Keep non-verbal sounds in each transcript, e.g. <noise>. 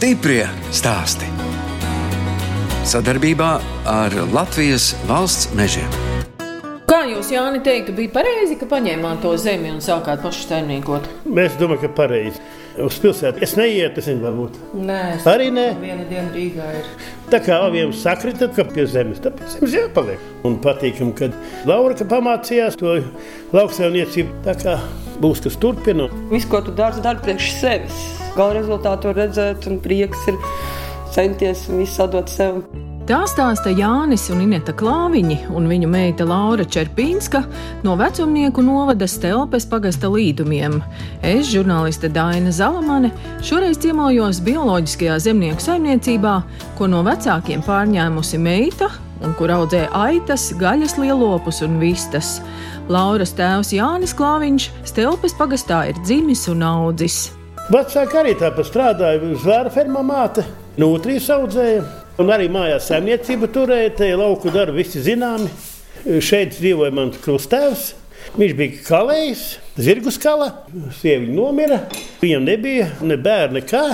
Stiprie stāsti. Sadarbībā ar Latvijas valsts mežiem. Kā jūs, Jāni, teiktu, bija pareizi, ka paņēmāt to zemi un sākāt paši saimniekot? Mēs domājam, ka pareizi. Uz pilsētu es neietu, es nezinu, varbūt. Nē, es Arī nē. Viena diena Rīgā ir. Tā kā abiem sakrita, ka pie zemes, tad pie zemes jāpaliek. Un patīkam, kad Laura ka pamācījās to lauksaimniecību, tā kā būs kas turpina. Viss, ko tu dari, dari priekš sevis. Gala rezultātu var redzēt, un prieks ir centies un visu atdot sev. Tā stāsta Jānis un Ineta Klāviņi un viņu meita Laura Čerpīnska no vecumnieku novada Stelpes pagasta līdumiem. Es, žurnāliste Daina Zalamane, šoreiz ciemojos bioloģiskajā zemnieku saimniecībā, ko no vecākiem pārņēmusi meita un kur audzē aitas, gaļas lielopus un vistas. Lauras tēvs Jānis Klāviņš Stelpes pagastā ir dzimis un audzis. Vecāki arī tāpat strādāja. Zvēra fermā māte, nūtrīs audzēja. Un arī mājās saimniecība turēja, te lauku darbu visi zināmi. Šeit dzīvoja mans krustēvs. Viņš bija kalējis, zirgu skala. Sieviete nomira. Viņam nebija ne bērna, nekā.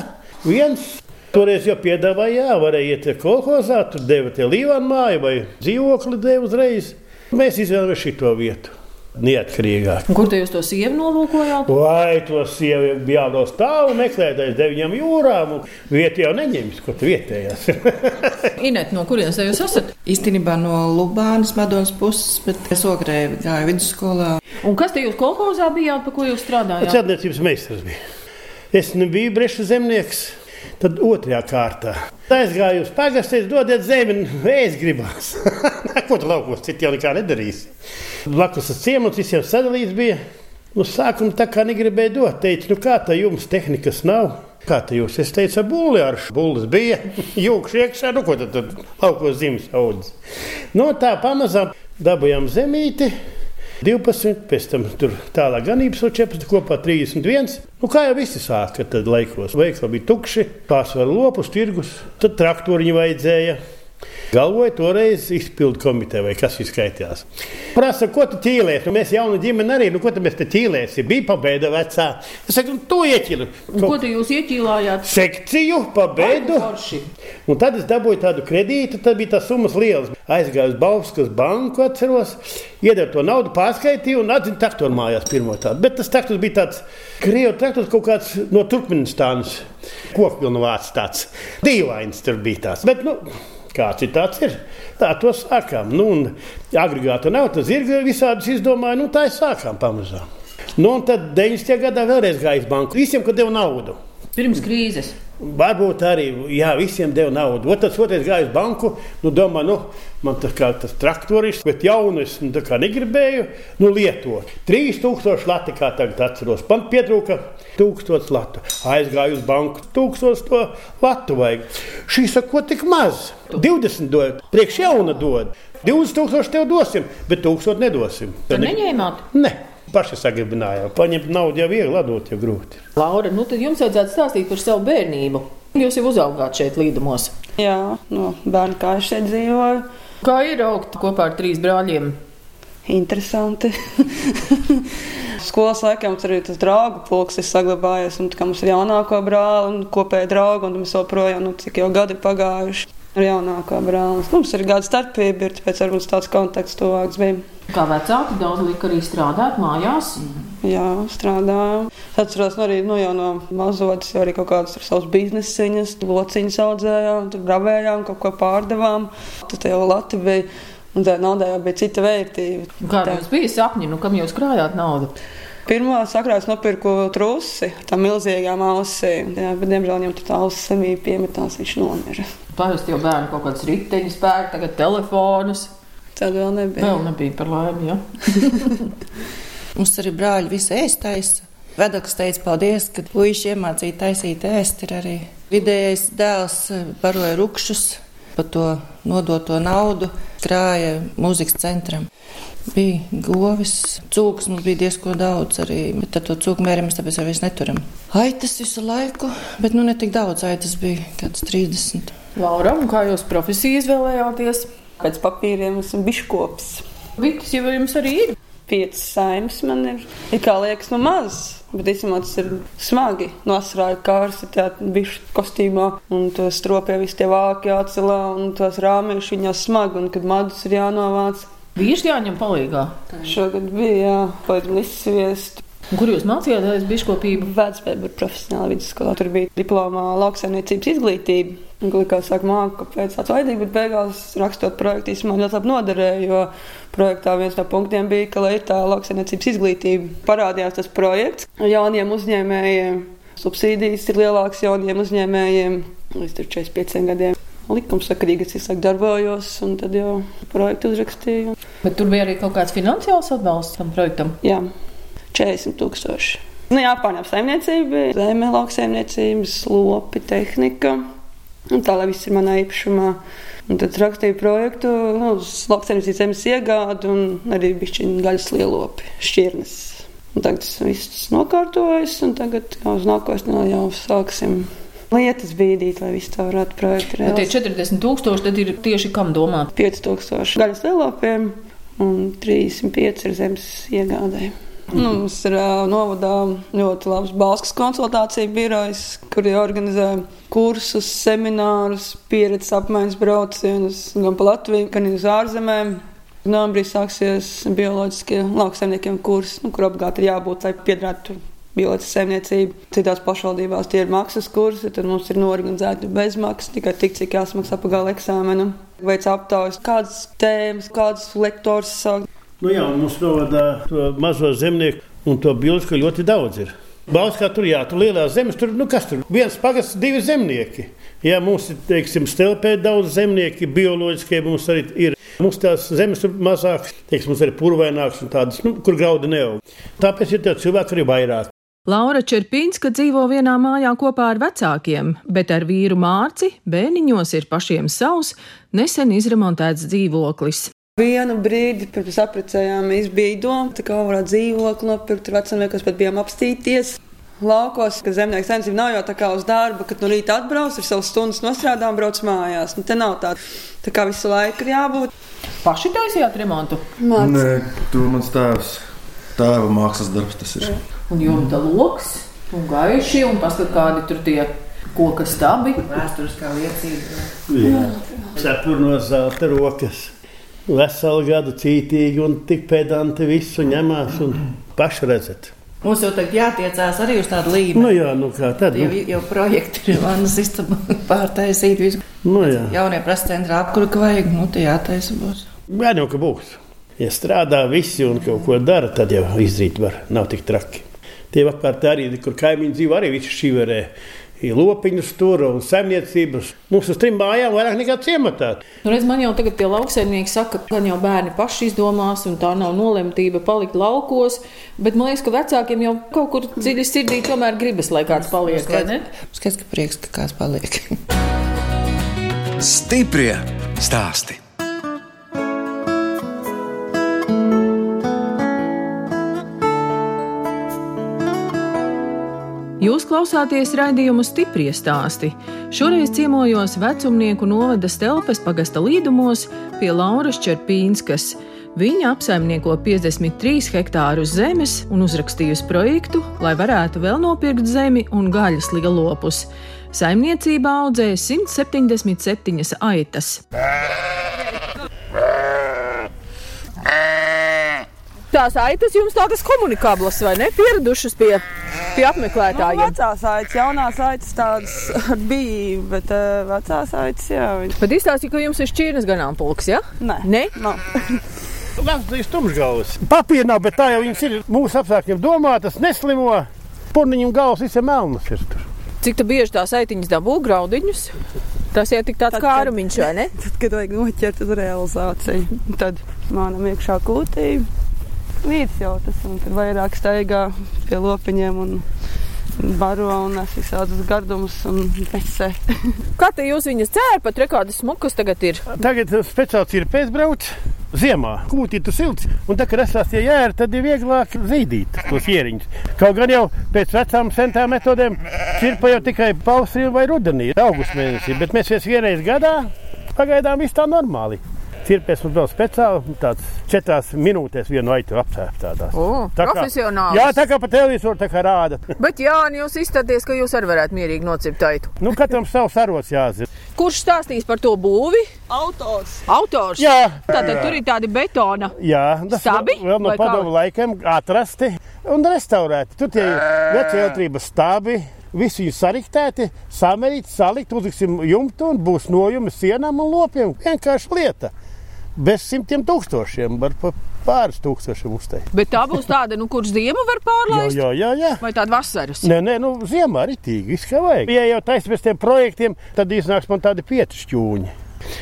Viens toreiz jau piedāvāja, jā, varēja iet kolekcijā, tur deva tie līvānu māju vai dzīvokli deva uzreiz. Mēs izvēlējāmies šo vietu. Neatkarīgāk. Kur te jūs to sievu nolūkojāt? Vai to sievieti bija jādos tālu meklēt aiz deviņām jūrām, un vietā jau neņems, tu vietējās. <laughs> Inet, no kurienes jūs esat? Īstenībā no Lubānas Madonas puses, bet es ogrē gāju vidusskolā. Un kas te jūs kolekcijā bijāt, pa ko jūs strādājāt? Celtniecības meistars bija. Es nebiju breša zemnieks. Tad otrajā kārtā aizgāju uz pagastu, dodiet zemi, es gribās. <laughs> Ko tu laukos, citi jau nekā nedarīs. Blakus ciemats visiem sadalīts bija. Nu, sākumā tā kā negribēja dot, teica, nu kā tā jums tehnikas nav. Kā tā jūs? Es teicu, būli ar šūnu bija. <laughs> Jūkš iekšā, nu ko tad, tad laukos zīmes audzes. No tā pamazām dabūjām zemīti. 12, pēc tam tur tālāk ganības jau 14, kopā 31. Nu, kā jau visi sāka, tad laikos veikali bija tukši, pārsvarā lopus, tirgus, tad traktoriņi vajadzēja. Galvoja toreiz izpildu komiteja, vai kas izskaitījās. Prasa, ko tu ķīlēsi? Nu, mēs jauni ģimeni arī, nu, ko tad mēs te ķīlēsim? Bija pabeigta vecā. Es saku, nu, to ieķilu. Ko te jūs ieķīlājāt? Sekciju. Forši. Un tad es dabūju tādu kredītu, tad bija tas summas liels. Aizgāju uz Bauskas banku, atceros, iedevu to naudu, pārskaitīju un atzinu traktoru mājās pirmo tādu. Bet tas traktors bija tāds krievu traktors kaut kāds no Turkmenistānas. Kokpilnu vārds tāds. Dīvains tur bija tās. Bet, nu, Kāds ir tāds? Ir. Tā to sākām. Nu, agregāta nav, tas ir visādus izdomāju, nu tā ir sākām pamazām. Nu, un tad 90. gadā vēlreiz gāja uz banku. Visiem, kad deva naudu. Pirms krīzes. Varbūt arī jā, visiem deva naudu. Ot, tas otrais gāja uz banku. Nu, domā, nu, man tas kā tas traktoris, bet jaunu es nu, tā kā negribēju nu, lietot. 3000 lati, kā tagad atceros. Man pietrūka 1000 latu. Aizgāju uz banku, 1000 to latu vajag. Šī saka, ko tik maz? 20 dod, priekš jauna dod. 2000 tev dosim, bet 1000 nedosim. Tad neņēmāt. Ne. Paši sagribinājām. Paņemt naudu jau viegli, atdot jau grūti. Laura, nu tad jums vajadzētu stāstīt par savu bērnību. Jūs jau uzaugāt šeit līdumos. Jā, no bērna kā es šeit dzīvoju. Kā ir augt kopā ar trīs brāļiem? Interesanti. <laughs> Skolas laikā mums arī tas draugu pulks ir saglabājies. Un, mums ir jaunāko brāli un kopēji draugi, un mēs joprojām, nu, cik jau gadi pagājuši ar jaunāko brāli. Mums ir gada starpība, ir tāpēc varbūt tāds konteksts tuvāks bija. Kā vecāki daudz lika arī strādāt mājās. Jā, strādājām. Es atceros, nu, arī nu, no mazotas, jau kaut kādas savas biznesiņas, lociņas audzējām, tur bravējām, kaut ko pārdevām. Tad jau Latvija bija, un tā naudai jau bija cita vērtība. Kāda jums bija sapņi, nu kam jūs krājāt naudu? Pirmā sakrās nopirku trusi, tā milzīgām ausīm. Jā, bet, diemžēl, viņam tā ausis semīja piemetās, viņš nomira. Parasti jau bērni kaut kādas riteņas pērk, tagad telefonus. Tad vēl nebija. Vēl nebija par laimi, jā. <laughs> Mums arī brāļi visu ēst taisa. Vedeklis teica, paldies, ka puiši iemācīja taisīt ēst. Ir arī vidējais dēls eh, baroja rupšus par to nodoto naudu, krāja mūzikas centram. Bija govis, cūks mums bija diezgan daudz arī, bet ar to cūku mēriem mēs tāpēc jau vairs neturam. Aitas visu laiku, bet nu ne tik daudz, aitas bija kāds 30. Laura, kā jūs profesiju izvēlējāties? Pēc papīriem esmu biškops. Vitas jau jums arī ir. piecas saimnes man ir. Ir kā liekas, nu maz. Bet īstenībā tas ir smagi. Nosarāja kārsi tādā bišu kostīmā, un to stropē visi tie vāki jācelā, un tos rāmieši viņā smagi, un kad madus ir jānovāc. Vīrs jāņem palīgā. Šogad bija, jā, palīdz izsviest. Kur jūs mācījāties biškopību? Vecpēda profesionāla vidusskolā. Tur bija diplomā lauksaimniecības izglītība. Un, kā sāk māku, kāpēc tāds vaidīgi, bet beigās rakstot projektu īstenībā ļoti labi noderēja, jo projektā viens no punktiem bija, ka, lai ir tā lauksaimniecības izglītība, parādījās tas projekts jauniem uzņēmējiem. Subsīdijas ir lielākas jauniem uzņēmējiem līdz 45 gadiem likumsakarīgi es visu darbojos, un tad jau projektu uzrakstīju. Bet tur bija arī kaut kāds finansiāls atbalsts tam projektam? Jā. 40 tūkstoši. Nu, jāpārņem saimniecība, zeme, lauksaimniecības, lopi, tehnika. Un tā, lai viss ir manā īpašumā. Un tad rakstīju projektu, nu, lauksaimniecības zemes iegādi un arī bišķiņu gaļas lielopi, šķirnes. Un tagad tas viss nokārtojas, un tagad jau uz nākotnē jau sāksim lietas bīdīt, lai viss tā varētu projektu realizēt. Tie 40 tūkstoši tad ir tieši kam domāt? 5 tūkstoši gaļas lielopiem un 35 ir zemes iegādēji. Nu, mums ir uh, novadā ļoti labs Balskas konsultāciju birojs, kuri organizē kursus, seminārus, pieredzes apmaiņas braucienus gan pa Latviju, gan uz ārzemēm. Novembrī sāksies bioloģiskie lauksaimniekiem kursi, nu, kur obligāti ir jābūt, lai piedrētu bioloģiskā saimniecība. Citās pašvaldībās tie ir maksas kursi, tad mums ir norganizēti bezmaksas, tikai tik, cik jāsmaksā pagāla eksāmenam. Veic aptaujas, kādas tēmas, kādas lektors sāk. Nu jā, mums novadā to mazo zemnieku un to bioloģisko ļoti daudz ir. Balskā tur jā, tur lielās zemes, tur, nu kas tur, viens pagasts, divi zemnieki. Jā, mums ir, teiksim, stelpē daudz zemnieki, bioloģiskie mums arī ir. Mums tās zemes ir mazākas, teiksim, mums arī purvainākas un tādas, nu, kur graudi neaug. Tāpēc ir tie cilvēki arī vairāk. Laura Čerpinska dzīvo vienā mājā kopā ar vecākiem, bet ar vīru Mārci bērniņos ir pašiem savs, nesen izremontēts dzīvoklis. Vienu brīdi pirms apprecējāmies, bija doma, kā varētu dzīvokli nopirkt. Tur vecumniekos pat bijām apstīties. Laukos, ka zemnieks saimniecība nav jau tā kā uz darba, kad no rīta atbrauc, ir savas stundas nostrādā un brauc mājās. Nu, te nav tā, tā kā visu laiku ir jābūt. Paši taisījāt remontu? Māc. Nē, tu mans tēvs, tēva mākslas darbs tas ir. Jā. Un jumta loks, un gaiši, un paskat kādi tur tie koka stabi. Vēsturiskā liecība. Jā, cepur no zelta rokas veselu gadu cītīgi un tik pedanti visu ņemās un paši redzat. Mums jau tagad jātiecās arī uz tādu līmeni. Nu jā, nu kā tad? Jau, jau projekti ir vannas istaba <laughs> pārtaisīt visu. Nu jā. Jaunie prasa centrā apkuru, ka vajag, nu tie jātaisa būs. Jā, jau ka būs. Ja strādā visi un kaut ko dara, tad jau izrīt var. Nav tik traki. Tie apkārt arī, kur kaimiņi dzīvo, arī visi šī varēja lopiņus tur un saimniecības. Mums uz trim mājām vairāk nekā ciematā. Nu, redz, man jau tagad tie lauksaimnieki saka, ka jau bērni paši izdomās, un tā nav nolemtība palikt laukos. Bet man liekas, ka vecākiem jau kaut kur dziļi sirdī tomēr gribas, lai kāds paliek. Skaidrs, ka prieks, ka kāds paliek. Stiprie stāsti! Jūs klausāties raidījumu stipri stāstī. Šoreiz ciemojos vecumnieku novada Stelpes pagasta līdumos pie Lauras Čerpīnskas. Viņa apsaimnieko 53 hektārus zemes un uzrakstījusi projektu, lai varētu vēl nopirkt zemi un gaļas lielopus. Saimniecībā audzēja 177 aitas. Tās aitas jums tādas komunikablas vai ne? Pieradušas pie, pie apmeklētājiem. Nu, vecās aitas, jaunās aitas tādas bija, bet uh, vecās aitas, jā. Bet izstāstīja, ka jums ir šķirnes ganāmpulks, jā? Ja? Nē. Ne? Nav. Vecais tumšgalvas. Papīra nav, bet tā jau viņas ir mūsu apstākļiem domātas, neslimo. Purniņu galvas visam melnas ir tur. Cik bieži tās aitiņas dabū graudiņus? Tas jau tik tāds kārumiņš, vai ne? <laughs> Tad, kad vajag noķert uz realizāciju, tad manam iekšā kūtība līdzjūtas. Tur vairāk staigā pie lopiņiem un baro un nes visādus gardumus un pesē. <laughs> Kā te jūs viņas cērpat? Rekādas smukas tagad ir? Tagad speciāls ir pēcbrauc. Ziemā kūtī tu silts, un tā, kad esās tie jēri, tad ir vieglāk zīdīt tos ieriņus. Kaut gan jau pēc vecām sentām metodēm čirpa jau tikai pavasarī vai rudenī, augustā mēnesī, bet mēs vienreiz gadā pagaidām viss tā normāli. Cirpēs mums vēl speciāli tāds četrās minūtēs vienu aitu apsēst tādās. O, Tā profesionāls. Jā, tā kā pa televizoru tā kā rāda. <laughs> Bet, Jā, jūs izstāties, ka jūs arī varētu mierīgi nocirkt aitu. Nu, katram savs arots jāzina. Kurš stāstīs par to būvi? Autors. Autors. Jā, Tātad tur ir tādi betona. Jā, tas Stabi vēl no padomu laikiem atrasti un restaurēti. Tur tie ir veci elektrības stābi. Visi ir sariktēti, samērīti, salikt, uzliksim jumtu un būs nojumi sienām un lopiem. Vienkārši lieta. Bez simtiem tūkstošiem, var pa pāris tūkstošiem uzteikt. Bet tā būs tāda, nu, kurš ziemu var pārlaist? jā, jā. jā. Vai tāda vasaras? Nē, nē, nu, ziemā arī tīk, viss kā vajag. Ja jau taisnība pēc tiem projektiem, tad iznāks man tādi pietišķūņi.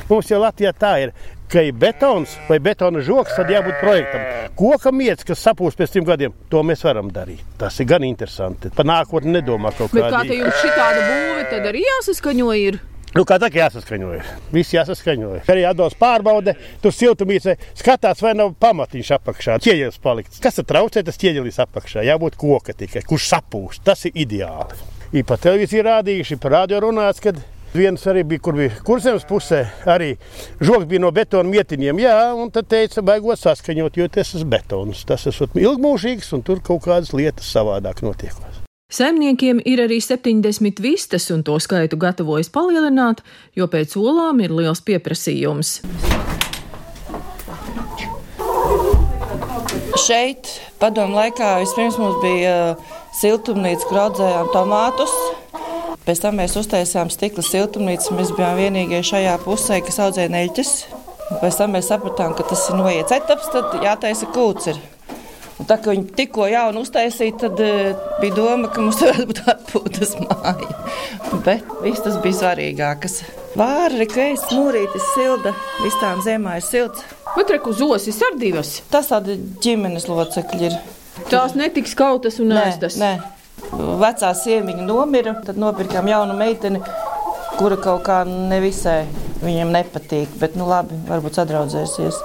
Mums jau Latvijā tā ir, ka ir betons vai betona žoks, tad jābūt projektam. Koka mietis, kas sapūs pēc trim gadiem, to mēs varam darīt. Tas ir gan interesanti. Par nākotni nedomā kaut Bet kā te jums šī tāda būve, tad arī jāsaskaņo ir. Nu, kā tā kā jāsaskaņoja. Viss jāsaskaņoja. Arī atdos pārbaude, tur siltumīce skatās, vai nav pamatiņš apakšā. Ķieģelis palikts. Kas tad traucē, tas ķieģelis apakšā. Jābūt koka tikai, kurš sapūst. Tas ir ideāli. Ir pa televīziju rādījuši, pa radio runāts, kad viens arī bija, kur bija kurzemes pusē. Arī žoks bija no betona mietiņiem. Jā, un tad teica, baigot saskaņot, jo tas ir betons. Tas esot ilgmūžīgs un tur kaut kādas lietas savādāk notiek. Saimniekiem ir arī 70 vistas, un to skaitu gatavojas palielināt, jo pēc olām ir liels pieprasījums. Šeit, padomu laikā, vispirms mums bija uh, siltumnīca, kur audzējām tomātus. Pēc tam mēs uztaisījām stikla siltumnīcu. Mēs bijām vienīgie šajā pusē, kas audzēja neļķes. Pēc tam mēs sapratām, ka tas ir noiets etaps, tad jātaisa kūts. Ir. Tā kā viņi tikko jaunu uztaisīja, tad uh, bija doma, ka mums <laughs> varētu būt atpūtas māja. Bet viss tas bija svarīgākas. Vāra, rekvejas, mūrītis, silda, visām zemē ir silts. Bet reku zosis ar divas. Tas tādi ģimenes locekļi ir. Tās netiks kautas un ēstas. nē. Vecā sieviņa nomira, tad nopirkām jaunu meiteni, kura kaut kā nevisai viņam nepatīk. Bet, nu labi, varbūt sadraudzēsies.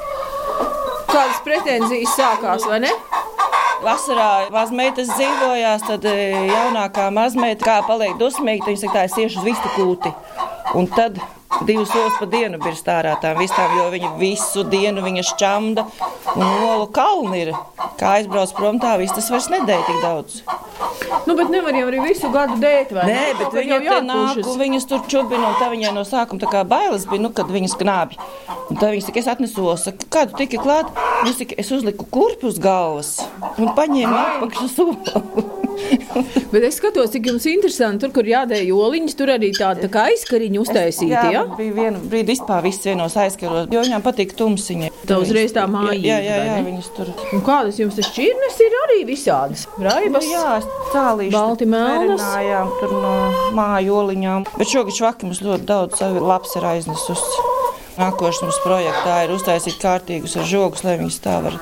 Kādas pretenzijas sākās, vai ne? Vasarā mazmeitas dzīvojās, tad e, jaunākā mazmeita, kā paliek dusmīga, viņa saka, tā es iešu uz vistu kūti. Un tad divas solis pa dienu bija stārā tām vistām, jo viņa visu dienu viņa šķamda un olu kalni ir. Kā aizbrauc prom tā, vistas vairs nedēļ tik daudz. Nu, bet nevar jau arī visu gadu dēt, vai Nē, ne? bet Kaut kad viņa jau te nāk, jākušas. un viņas tur čubina, un tā viņai no sākuma tā kā bailes bija, nu, kad viņas knābi. Un tā viņas saka, es atnesu, saka, kādu tiki klāt, Viņa saka, es uzliku kurpi uz galvas un paņēmu apakšu soli. <laughs> Bet es skatos, cik jums interesanti. Tur, kur jādēja oliņas, tur arī tāda tā kā aizkariņa uztaisīta. Jā, Ja? bija viena brīdi vispār viss vienos aizskaros, jo viņām patīk tumsiņa. Tā uzreiz tā mājība, Jā, jā, jā, viņas tur. Un kādas jums tas šķirnes ir arī visādas? Nu, Raibas. jā, cālīši. Balti melnas. Tur no māju oliņām. Bet šogad švaki mums ļoti daudz savu labs ir aiznesusi. Nākošais mums projektā ir uztaisīt kārtīgus ar žogus, lai viņas tā var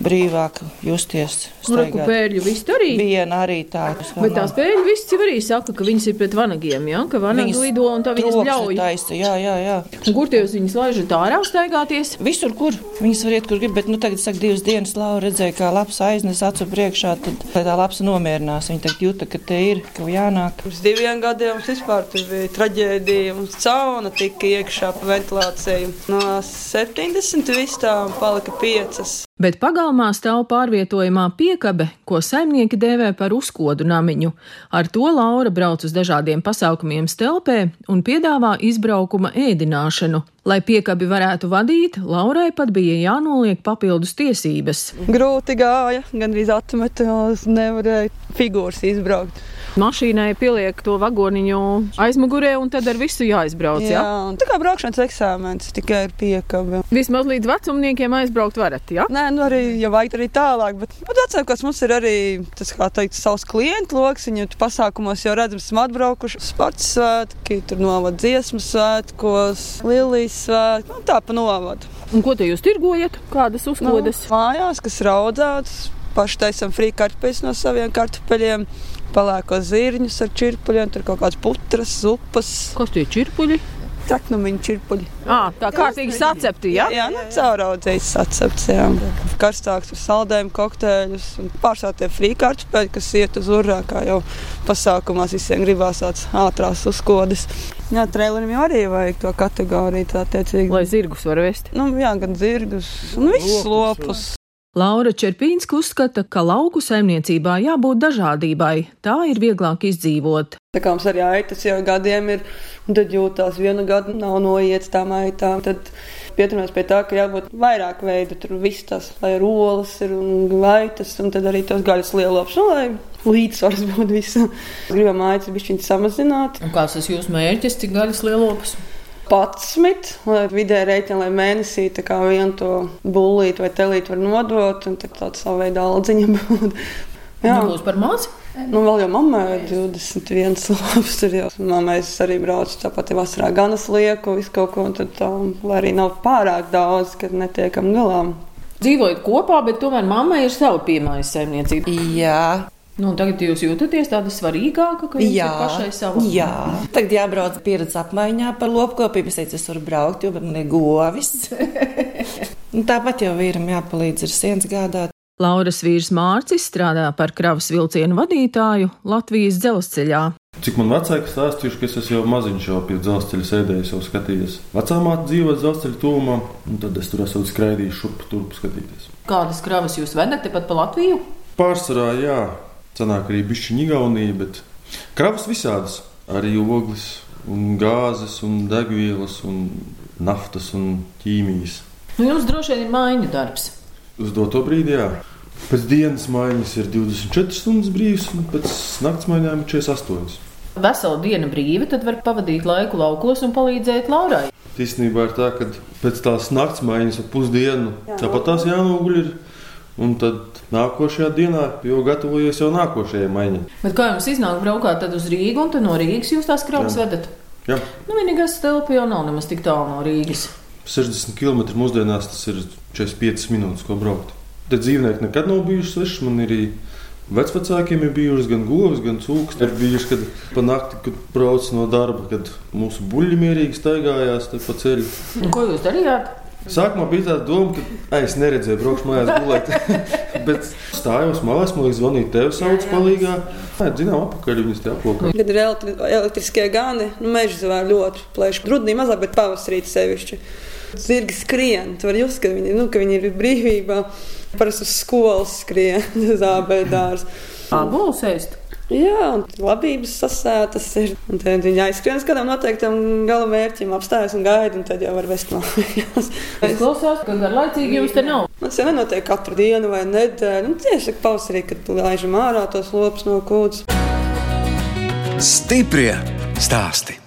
brīvāk justies. Staigāt. pērļu viss arī. Viena arī tā. Bet tās pēļu viss jau arī saka, ka viņas ir pret vanagiem, ja? ka vanagi lido un tā viņas ļauj. Taisa, jā, jā, jā. Un kur tie jūs viņas laižat ārā staigāties? Visur, kur viņas var iet, kur grib, bet nu, tagad, saka, divas dienas Laura redzēja, kā labs aiznes acu priekšā, tad lai tā labs nomierinās. Viņa tagad jūta, ka te ir, ka jānāk. Pirms diviem gadiem mums vispār tur bija traģēdija. Mums cauna tika iekšā pa ventilāciju. No 70 vistām palika 5. Bet pagalmā stāv pārvietojamā piekabe, ko saimnieki dēvē par uzkodu namiņu. Ar to Laura brauc uz dažādiem pasākumiem stelpē un piedāvā izbraukuma ēdināšanu. Lai piekabi varētu vadīt, Laurai pat bija jānoliek papildus tiesības. Grūti gāja, gandrīz atmeta, nevarēja figūras izbraukt. Mašīnai pieliek to vagoniņu aizmugurē, un tad ar visu jāizbrauc. Jā, un tā kā braukšanas eksāmenis tikai ir piekāpja. Vismaz līdz vecumniekiem aizbraukt varat. Ja? Nē, nu arī, ja vajag arī tālāk, bet, bet vecākos mums ir arī tas, kā teikt, savs klientu lokus. Viņi tur pasākumos jau redzam, esam atbraukuši. Sports svētki, tur novada dziesmu svētkos, lilijas svētki, nu tā pa novadu. Un ko te jūs tirgojat? Kādas uzkodas? Nu, mājās, kas ir audzētas, paši taisam frī kartupeļus no saviem kartupeļiem, palēko zirņus ar čirpuļiem, tur kaut kādas putras, zupas. Kas tie čirpuļi? traknumiņu čirpuļi. À, tā kārtīgi sacepti, ja? Jā, nu, cauraudzējis sacepts, jā. Karstāks ar saldējumu kokteļus un pārsātie frīkārtspēļi, kas iet uz urā, kā jau pasākumās visiem gribās tāds ātrās uzkodas. Jā, trailerim jau arī vajag to kategoriju, tā attiecīgi. Lai zirgus var vest. Nu, jā, gan zirgus, un visus lopus. Laura Čerpīnska uzskata, ka lauku saimniecībā jābūt dažādībai, tā ir vieglāk izdzīvot. Tā kā mums arī aitas jau gadiem ir, un tad jūtās vienu gadu nav noiets tām aitām. Tad pieturamies pie tā, ka jābūt vairāk veidu, tur viss tas, lai ir olas ir un aitas, un tad arī tos gaļas lielops, un lai līdzsvars būtu visam. Gribam aitas bišķiņas samazināt. Un kāds tas jūsu mērķis, cik gaļas lielops? 11, lai vidē rēķina, lai mēnesī tā kā vienu to bullīti vai telīti var nodot, un tad tāda savu veidu aldziņa būtu. <laughs> Jā, Nebūs par maz. nu vēl jau mammai ir 21 labs, tur jau mammai es arī braucu tāpat vasarā ganas lieku, visu kaut ko, un tad tā, lai arī nav pārāk daudz, kad netiekam galām. Dzīvojat kopā, bet tomēr mammai ir sava piemājas saimniecība. Jā, Nu, tagad jūs jūtaties tāda svarīgāka, ka jā, pašai sava. jā. Tagad jābrauc pieredzes apmaiņā par lopkopību. Es teicu, es varu braukt, jo man ir govis. <laughs> Tāpat jau vīram jāpalīdz ar sienas gādāt. Lauras vīrs Mārcis strādā par kravas vilcienu vadītāju Latvijas dzelzceļā. Cik man vecāki stāstījuši, ka es esmu jau maziņš, jau pie dzelzceļa sēdējis, jau skatījies. Vecā māte dzīvo dzelzceļa tūmā, un tad es tur esmu skraidījis šurp turp skatīties. Kādas kravas jūs vedat tepat pa Latviju? Pārsvarā, jā, cenāk arī bišķiņa Igaunija, bet kravas visādas. Arī ogles, un gāzes, un degvielas, un naftas un ķīmijas. Nu, jums droši vien ir maiņu darbs. Uz doto brīdi, jā. Pēc dienas maiņas ir 24 stundas brīvs, un pēc naktas maiņām ir 48. Vesela diena brīva, tad var pavadīt laiku laukos un palīdzēt Laurai. Īstenībā ir tā, ka pēc tās naktas maiņas ap pusdienu tāpat tās jānoguļ. Ir, un tad nākošajā dienā jau gatavojies jau nākošajai maiņai. Bet kā jums iznāk braukāt uz Rīgu, un tad no Rīgas jūs tās kravas Jā. vedat? Jā, Nu, vienīgais stelpa jau nav nemaz tik tālu no Rīgas. 60 km mūsdienās tas ir 45 minūtes, ko braukt. Te dzīvnieki nekad nav bijuši sveši. Man arī vecākiem ir bijušas gan govis, gan cūks. Ir bijuši, kad pa nakti, kad brauc no darba, kad mūsu buļļi mierīgi staigājās pa ceļu. Ko jūs darījāt? Sākumā bija tā doma, ka ai, es neredzēju, braukšu mājās gulēt. <laughs> Bet stājos malās, man liekas, zvanīja tev, sauc palīgā. Nē, zinām, apakaļ viņas te aplokā. Kad ir elektri elektriskie gani, nu, meža zvēri ļoti plēši. Rudenī mazāk, bet pavasarī sevišķi. Zirgi skrien, tu vari just, ka viņi, nu, ka viņi ir brīvībā. Parasti uz skolas skrien, <laughs> uz ābēdārs. Ābolus ēst. Jā, un labības sasētas ir. Un tad viņi aizskrien uz kādam noteiktam gala mērķim, apstājas un gaida, un tad jau var vest mājās. <laughs> Izklausās, ka garlaicīgi jums te nav. Tas jau nenotiek katru dienu vai nedēļu. Nu, tieši pavasarī, kad laižam ārā tos lopus no kūdas. Stiprie stāsti.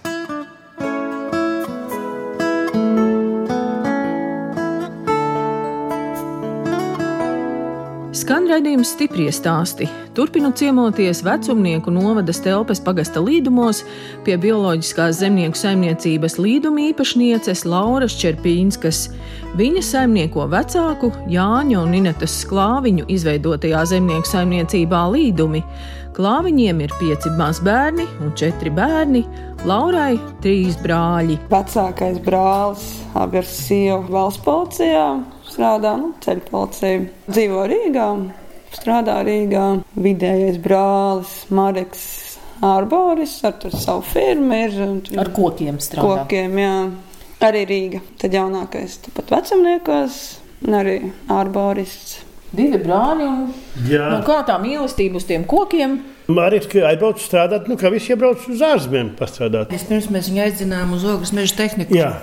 Raidījums stiprie stāsti. Turpinu ciemoties vecumnieku novadas telpas pagasta līdumos pie bioloģiskās zemnieku saimniecības līduma īpašnieces Lauras Čerpīnskas. Viņa saimnieko vecāku Jāņa un Inetas Klāviņu izveidotajā zemnieku saimniecībā līdumi. Klāviņiem ir pieci mazbērni un četri bērni, Laurai trīs brāļi. Vecākais brālis abi ar sievu valsts policijā strādā nu, ceļu policijā. Dzīvo Rīgā, strādā Rīgā. Vidējais brālis Mareks Arboris ar tur savu firmu ir. un tur Ar kokiem strādā. kokiem, jā. Arī Rīga. Tad jaunākais, tāpat vecumniekos, un arī Arborists. Divi brāļi un Jā, nu, kā tā mīlestība uz tiem kokiem. Marijas, ka aizbrauc strādāt, nu, kā visi iebrauc uz ārzemēm pastrādāt. Vispirms mēs viņu aizdzinājām uz ogles meža tehniku. Jā,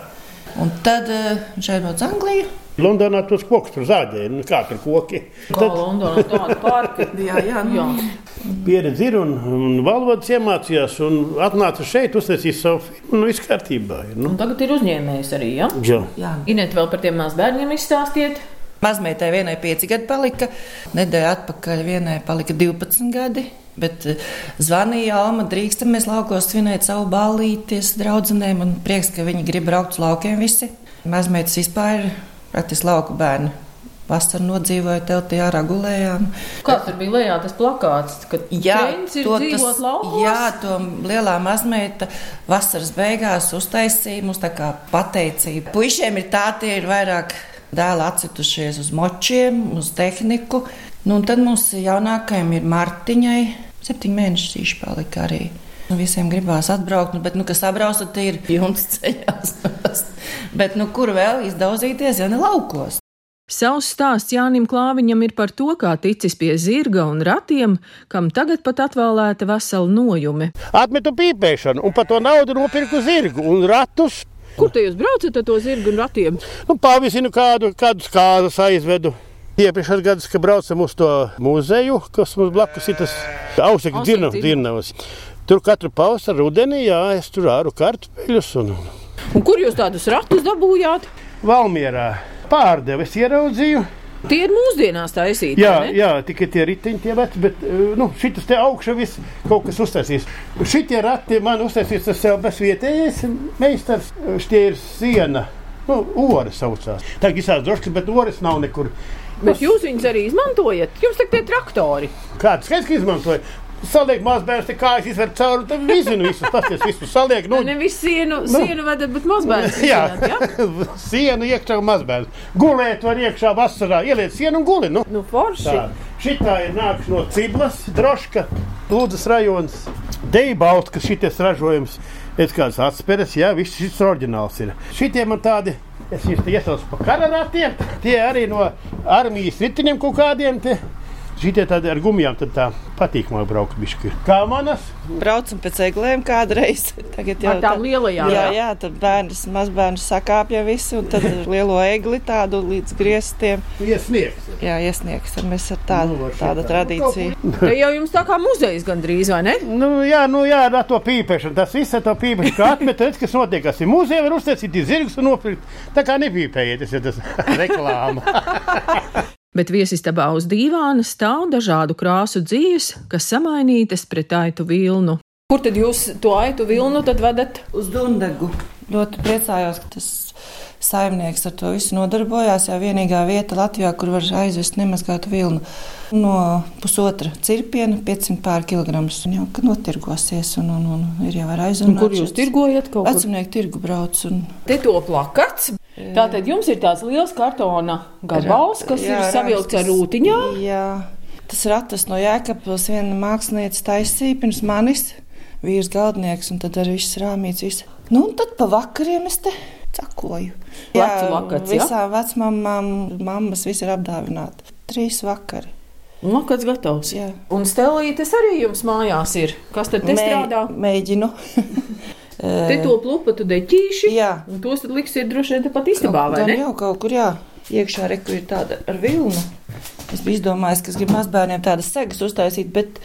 Un tad uh, viņš aizbrauca uz Angliju. Londonā tos kokus tur zāģēja, nu, kā tur koki. Kā Tad Londonā tāda parka. Jā, jā, nu, Jā. pieredze ir un, un valodas iemācījās un atnāca šeit, uztaisīja savu firmu, nu, viss kārtībā. Ir, nu. Un tagad ir uzņēmējs arī. Ja? Jā. jā. Inet vēl par tiem mazbērniem izstāstiet. Mazmeitai vienai 5 gadi palika, nedēļa atpakaļ vienai palika 12 gadi. Bet eh, zvanīja Alma, drīkstam mēs laukos svinēt savu ballīties draudzenēm un prieks, ka viņi grib braukt uz laukiem visi. Mazmeitas vispār ir praktiski lauku bērni. Vasaru nodzīvoju teltī ārā gulējām. Kāds tur bija lejā tas plakāts, ka ir to laukos? jā, to lielā mazmeita vasaras beigās uztaisīja mums tā kā pateicība. Puišiem ir tā, tie ir vairāk dēli atcitušies uz močiem, uz tehniku. Nu, un tad mums jaunākajam ir Martiņai, septiņi mēneši īši palika arī. Nu, visiem gribās atbraukt, nu, bet, nu, kas apbrauc, tad ir jumts ceļās. <laughs> bet, nu, kur vēl izdauzīties, ja ne laukos? Savs stāsts Jānim Klāviņam ir par to, kā ticis pie zirga un ratiem, kam tagad pat atvēlēta vesela nojumi. Atmetu pīpēšanu un par to naudu nopirku zirgu un ratus. Kur te jūs braucat ar to zirgu un ratiem? Nu, Pavizinu kādu, kādu skāzes aizvedu. Iepriekšējos gados, kad braucam uz to muzeju, kas mums blakus ir tas Augstākais dzirnavs. Tur katru pavasaru rudenī, jā, es tur āru kartupeļus un Un kur jūs tādus ratus dabūjāt? Valmierā pārdevu es ieraudzīju. Tie ir mūsdienās taisīti. Jā, ne? jā, tikai tie riteņi, tie veci, bet eh, nu, šis te augšā viss kaut kas uztaisīs. Šitie rati man uztaisīs tas sev bez vietējais meistars. Šie ir siena, nu, ora saucās. Tā kā izsās drošs, bet oras nav nekur. Bet jūs viņus arī izmantojat. Jums tagad tie traktori. Kāds skaits, ka izmantoja? Saliek mazbērns, te kājas izver cauri, tad vizinu visus, pasties visus saliek. Nu, Nevis sienu, sienu vedat, bet mazbērns. Jā, izzināt, ja? <laughs> sienu iekšā mazbērns. Gulēt var iekšā vasarā, ieliec sienu un guli. Nu. Nu, forši. Tā. Šitā ir nāks no Ciblas, Droška, Lūdzes rajons. Deibalts, ka šities ražojums, es kāds atspēres, jā, viss šis oriģināls ir. Šitie man tādi, es viņus te iesaucu pa kararatiem, tie arī no armijas ritiņiem kaut kādiem te. Šitie tādi ar gumijām, tad tā patīkamāk braukt bišķi. Kā manas? Braucam pēc eglēm kādreiz. <laughs> Tagad Ar tām lielajām, Jā, jā? jā, tad bērns, mazbērns sakāpja visu, un tad ar <laughs> lielo egli tādu līdz griestiem. Iesniegs. Jā, iesniegs. Tad mēs ar tādu, Nu, tāda tradīcija. Te jau jums tā kā muzejs gandrīz, vai ne? Nu, jā, nu, jā, ar to pīpēšanu. Tas viss ir to pīpēšanu. Kā atmet, redz, kas notiek. Kas ir muzejā, var uztaisīt zirgus un nopirkt. Tā kā nepīpējiet, tas <laughs> ir tas reklāma. Bet viesistabā uz dīvāna stāv dažādu krāsu dzīves, kas samainītas pret aitu vilnu. Kur tad jūs to aitu vilnu tad vedat? Uz Dundegu. Ļoti priecājos, ka tas saimnieks ar to visu nodarbojās. Jā, vienīgā vieta Latvijā, kur var aizvest nemazgātu vilnu. No pusotra cirpiena 500 pār kilogramus. Un jau, ka notirgosies un, un, un ir jau ar Un aizvest. kur jūs tirgojat kaut ko? Vecumnieku tirgu brauc. Un... Te to plakats. Tātad jums ir tāds liels kartona gabals, kas Jā, ir savilkts ar rūtiņām. Jā, tas ratas no Jēkabpils viena mākslinieca taisīja pirms manis. Vīrs galdnieks, un tad arī viss rāmīts. Viss. Nu, un tad pa vakariem es te cakoju. Jā? visām vecmāmām, mammas, viss ir apdāvināti. Trīs vakari. Lakats gatavs. Jā. Un stelītes arī jums mājās ir. Kas tad te strādā? Mēģinu. <laughs> Te to plupatu deķīši. Jā. Un tos tad liksiet droši vien tepat istabā, vai ne? jau kaut kur, jā. Iekšā reku ir tāda ar vilnu. Es biju izdomājis, ka es gribu mazbērniem tādas segas uztaisīt, bet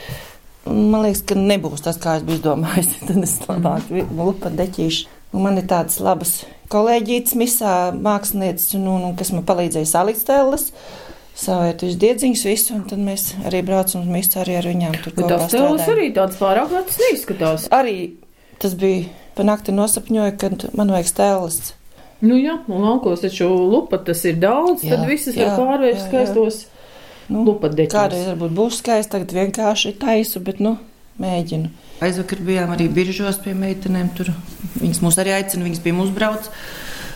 man liekas, ka nebūs tas, kā es biju izdomājis. <laughs> Tad es labāk lupa deķīšu. Un man ir tādas labas kolēģītes misā, mākslinieces, un, un, un kas man palīdzēja salikt stēles. Savēt uz diedziņas visu, un tad mēs arī braucam uz misā arī ar viņām. Tur stēles strādājam. arī tādas pārāk vecas neizskatās. Arī tas bija pa nakti nosapņoju, kad man vajag stēles. Nu jā, un laukos taču lupatas ir daudz, Jā, tad visas jā, var pārvērst skaistos Nu, lupatdeķus. Kādreiz varbūt būs skaisti, tagad vienkārši taisu, bet nu, mēģinu. Aizvakar bijām arī biržos pie meitenēm. Tur viņas mūs arī aicina, viņas pie mums brauc.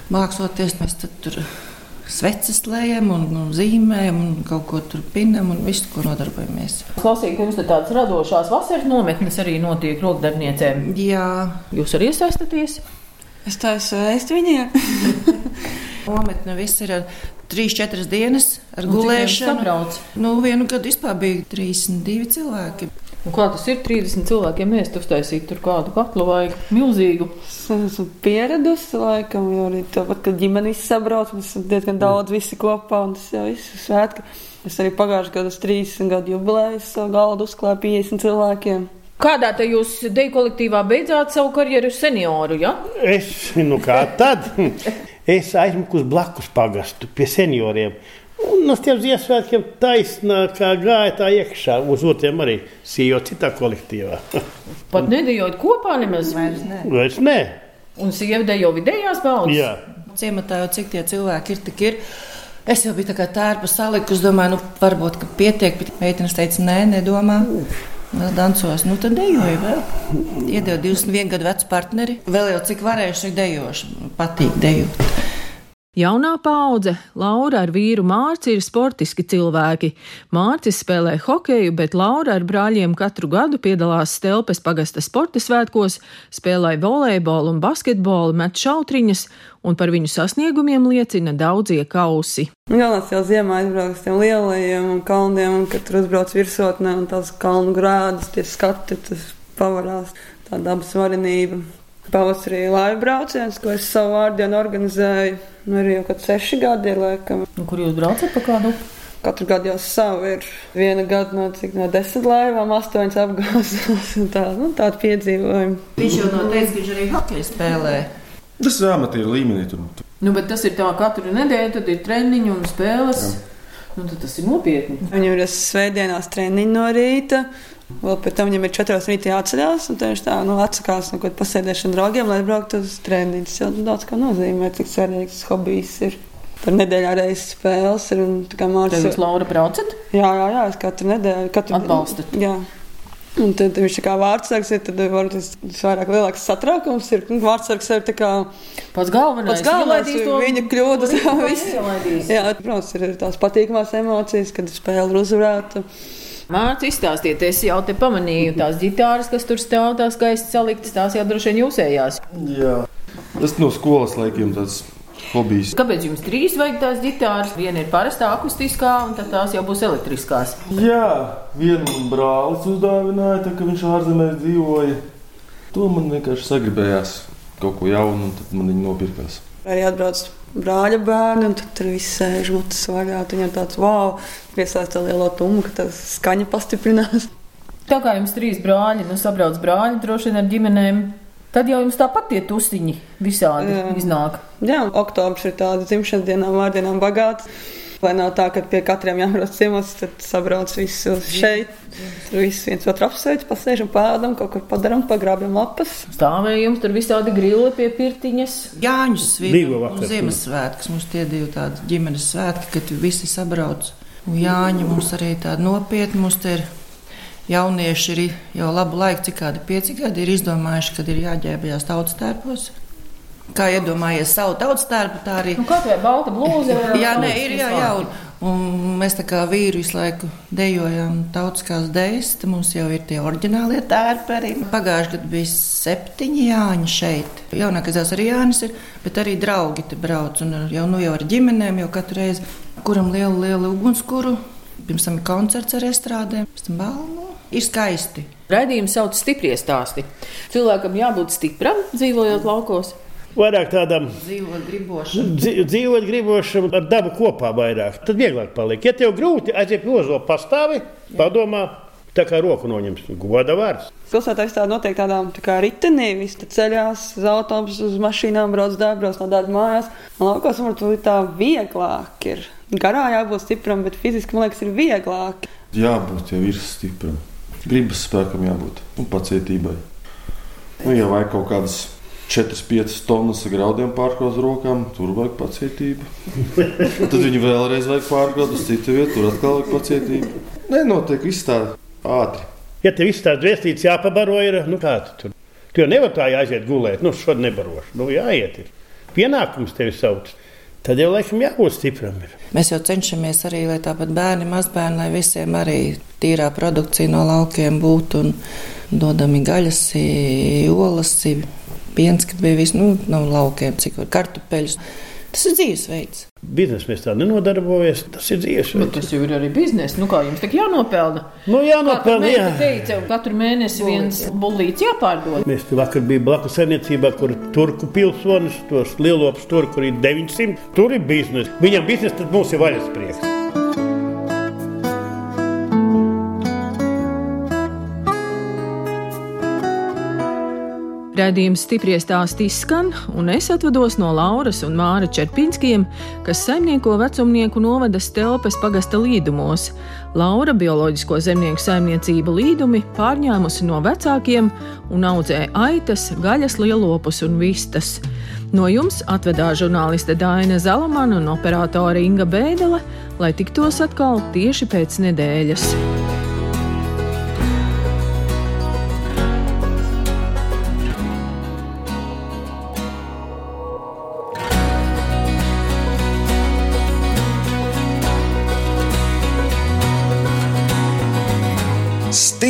Māksloties, mēs tad tur sveces lējam un, un zīmējam un kaut ko tur pinam un visu, ko nodarbojamies. Klausīgi, ka jums tādas radošās vasaras nometnes arī notiek rokdarbniecēm. Jā, Jūs arī iesaistaties? Es taisu ēst viņiem. <laughs> nometne viss ir ar 3-4 dienas ar cik gulēšanu. Nu, vienu gadu vispār bija 32 cilvēki. Un kā tas ir 30 cilvēkiem ēst uztaisīt tur kādu katlu vai milzīgu? Es esmu pieradusi, laikam, jo arī tāpat, kad ģimenes sabrauc, mēs esam diezgan daudz visi kopā, un tas jau viss ir svētki. Es arī pagājušajā gadā uz 30 gadu jubileju savu galdu uzklāju 50 cilvēkiem. Kādā te jūs deju kolektīvā beidzāt savu karjeru senioru, ja? Es, nu kā tad, <laughs> es aizmuku uz blakus pagastu pie senioriem. Un uz tiem Ziemassvētkiem taisnā, kā gāja tā iekšā, uz otriem arī sījo citā kolektīvā. <laughs> Pat nedējot kopā nemaz. Vairs ne. Vairs nē, Un sieva dejo vidējās baudas. jā. Ciematā jau cik tie cilvēki ir, tik ir. Es jau biju tā kā tērpa salikusi, domāju, nu, varbūt, ka pietiek, bet meitenes teica, nē, nedomā. Vēl dancos, nu tad dejoju vēl. Iedevu 21 gadu vecu partneri. Vēl jau cik varējuši dejoši. Patīk dejot. Jaunā paudze, Laura ar vīru Mārci ir sportiski cilvēki. Mārcis spēlē hokeju, bet Laura ar brāļiem katru gadu piedalās Stelpes pagasta sporta svētkos, spēlē volejbolu un basketbolu, met šautriņas, un par viņu sasniegumiem liecina daudzie kausi. Galvenais jau ziemā aizbraukt uz tiem lielajiem kalniem, un kad tur uzbrauc virsotnē un tās kalnu grādas, tie skati, tas pavarās, tā dabas varenība. Pavasarī laiva brauciens, ko es savu vārdienu organizēju. Nu, arī jau kad seši gadi ir laikam. Un kur jūs braucat pa kādu? Katru gadu jau savu ir. Viena gada no, cik, no desmit laivām, astoņas apgāzās. Tā, nu, tāda piedzīvojuma. Viņš jau noteica, ka viņš arī hokeju spēlē. Tas ir amatieru līmenī. Tur. Nu, bet tas ir tā katru nedēļu, tad ir treniņi un spēles. Jā. Nu, tas ir nopietni. Viņam ir svētdienās treniņi no rīta. Vēl pēc tam viņam ir četros rītā jāatceļās, un tieši tā, nu, atsakās no kaut kāda pasēdēšana draugiem, lai brauktu uz treniņu. Tas jau daudz kā nozīmē, cik svarīgs hobijs ir. Tur nedēļā reizes spēles ir. Un, kā Mārcis... Jūs, Laura, braucat? Jā, jā, jā, es katru nedēļu. Katru... Atbalstat? Jā. Un tad viņš kā vārdsargs, ir, tad varbūt tas vairāk lielāks satraukums ir. Nu, vārdsargs ir tā kā pats galvenais. Pats galvenais ir viņa kļūdas. Jā, protams, ir tās patīkamās emocijas, kad spēle ir uzvarēta. Mārcis, izstāstiet, es jau te pamanīju tās ģitāras, kas tur stāv, tās skaisti saliktas, tās jau droši vien jūsējās. Jā, tas no skolas laikiem tāds hobijs. Kāpēc jums trīs vajag tās ģitāras? Viena ir parastā akustiskā, un tad tās jau būs elektriskās. Jā, vienu brālis uzdāvināja, tā, ka viņš ārzemēs dzīvoja. To man vienkārši sagribējās kaut ko jaunu, un tad man viņi nopirkās. Arī atbrauc brāļa bērni, un tur viss sēž mutes vaļā. Viņam tāds wow, piesaistīt to lielo tummu, ka tas skaņa pastiprinās. Tā kā jums trīs brāļi, nu sabrauc brāļi droši vien ar ģimenēm. Tad jau jums tāpat tie tusiņi visādi Jā. iznāk. Jā, oktobris ir tāds dzimšanas dienām, vārdienām bagāts. Lai nav tā, ka pie katriem jābrauc ciemos, tad sabrauc visu šeit. Tur viss viens otru apsveic, pasēžam, pēdam, kaut kur padarām, pagrābjam lapas. Stāvējums, tur visādi grili pie pirtiņas. Jāņus svītu un Ziemassvētkus. Mums tie divi tādi ģimenes svētki, kad visi sabrauc. Un Jāņi mums arī tādi nopietni. Mums te ir jaunieši ir jau labu laiku, cik kādi pieci gadi ir izdomājuši, kad ir jāģērbjās tautas tērpos. Kā iedomājies savu tautas tērpu, tā arī. Nu, kaut vai balta blūza. jā, nē, ir jā, jā. Un, un mēs tā kā vīri visu laiku dejojam tautiskās dejas, tad mums jau ir tie oriģinālie tērpi arī. Pagājuši gadu bija septiņi Jāņi šeit. Jaunākais dēls arī Jānis ir, bet arī draugi te brauc. Un jau, nu, jau ar ģimenēm, jau katru reizi, kuram lielu, lielu ugunskura. Pirms tam ir koncerts ar estrādēm, pēc tam balvu. Ir skaisti. Raidījums sauc stipri stāsti. Cilvēkam jābūt stipram, dzīvojot laukos vairāk tādam dzīvot gribošam. Dzīvot gribošam ar dabu kopā vairāk. Tad vieglāk paliek. Ja tev grūti aiziet nozo pastāvi, padomā. Tā kā roku noņems, goda vārds. Pilsētā ir tāda noteikti tādām tā kā ritenī, visi ceļās uz autobusu, uz mašīnām, brauc brauc no darba mājās. Man liekas, varbūt tā vieglāk ir. Garā jābūt stipram, bet fiziski man liekas, ir vieglāk. Jābūt jau ir stipram. Gribas spēkam jābūt un pacietībai. Nu, ja vajag kaut kādas 4-5 tonnas graudiem pārkraut uz rokām, tur vajag pacietību. Tad viņu vēlreiz vajag pārkraut uz citu vietu, tur atkal vajag pacietību. Nē, notiek viss tā ātri. Ja tev viss tās dvēstītes jāpabaro, ir nu kā tu tur. Tu jau nevari tā aiziet gulēt, nu šodien nebarošu. Nu jāiet, ir. pienākums tevi sauc. Tad jau laikam jābūt stipram. Ir. Mēs jau cenšamies arī, lai tāpat bērni, mazbērni, lai visiem arī tīrā produkcija no laukiem būtu un dodami gaļas, olas, piens, ka bija viss nu, no laukiem, cik var kartupeļus. Tas ir dzīvesveids. Biznesa mēs tā nenodarbojamies. Tas ir dzīvesveids. Bet tas jau ir arī biznesa. Nu, kā jums tā jānopelna? Nu, jānopelna. Jā, teica, katru mēnesi viens bullīts jāpārdod. Mēs tur vakar bijām blakus saimniecībā, kur turku pilsonis, tos lielopus tur, kur ir 900. Tur ir biznesa. Viņam biznesa, tad mums ir vaļas prieks. Redzījums stipri stāst izskan, un es atvados no Lauras un Māra Čerpinskiem, kas saimnieko vecumnieku novadas telpes pagasta līdumos. Laura bioloģisko zemnieku saimniecību līdumi pārņēmusi no vecākiem un audzē aitas, gaļas lielopus un vistas. No jums atvedā žurnāliste Dāna Zalamana un operātore Inga Bēdele, lai tiktos atkal tieši pēc nedēļas.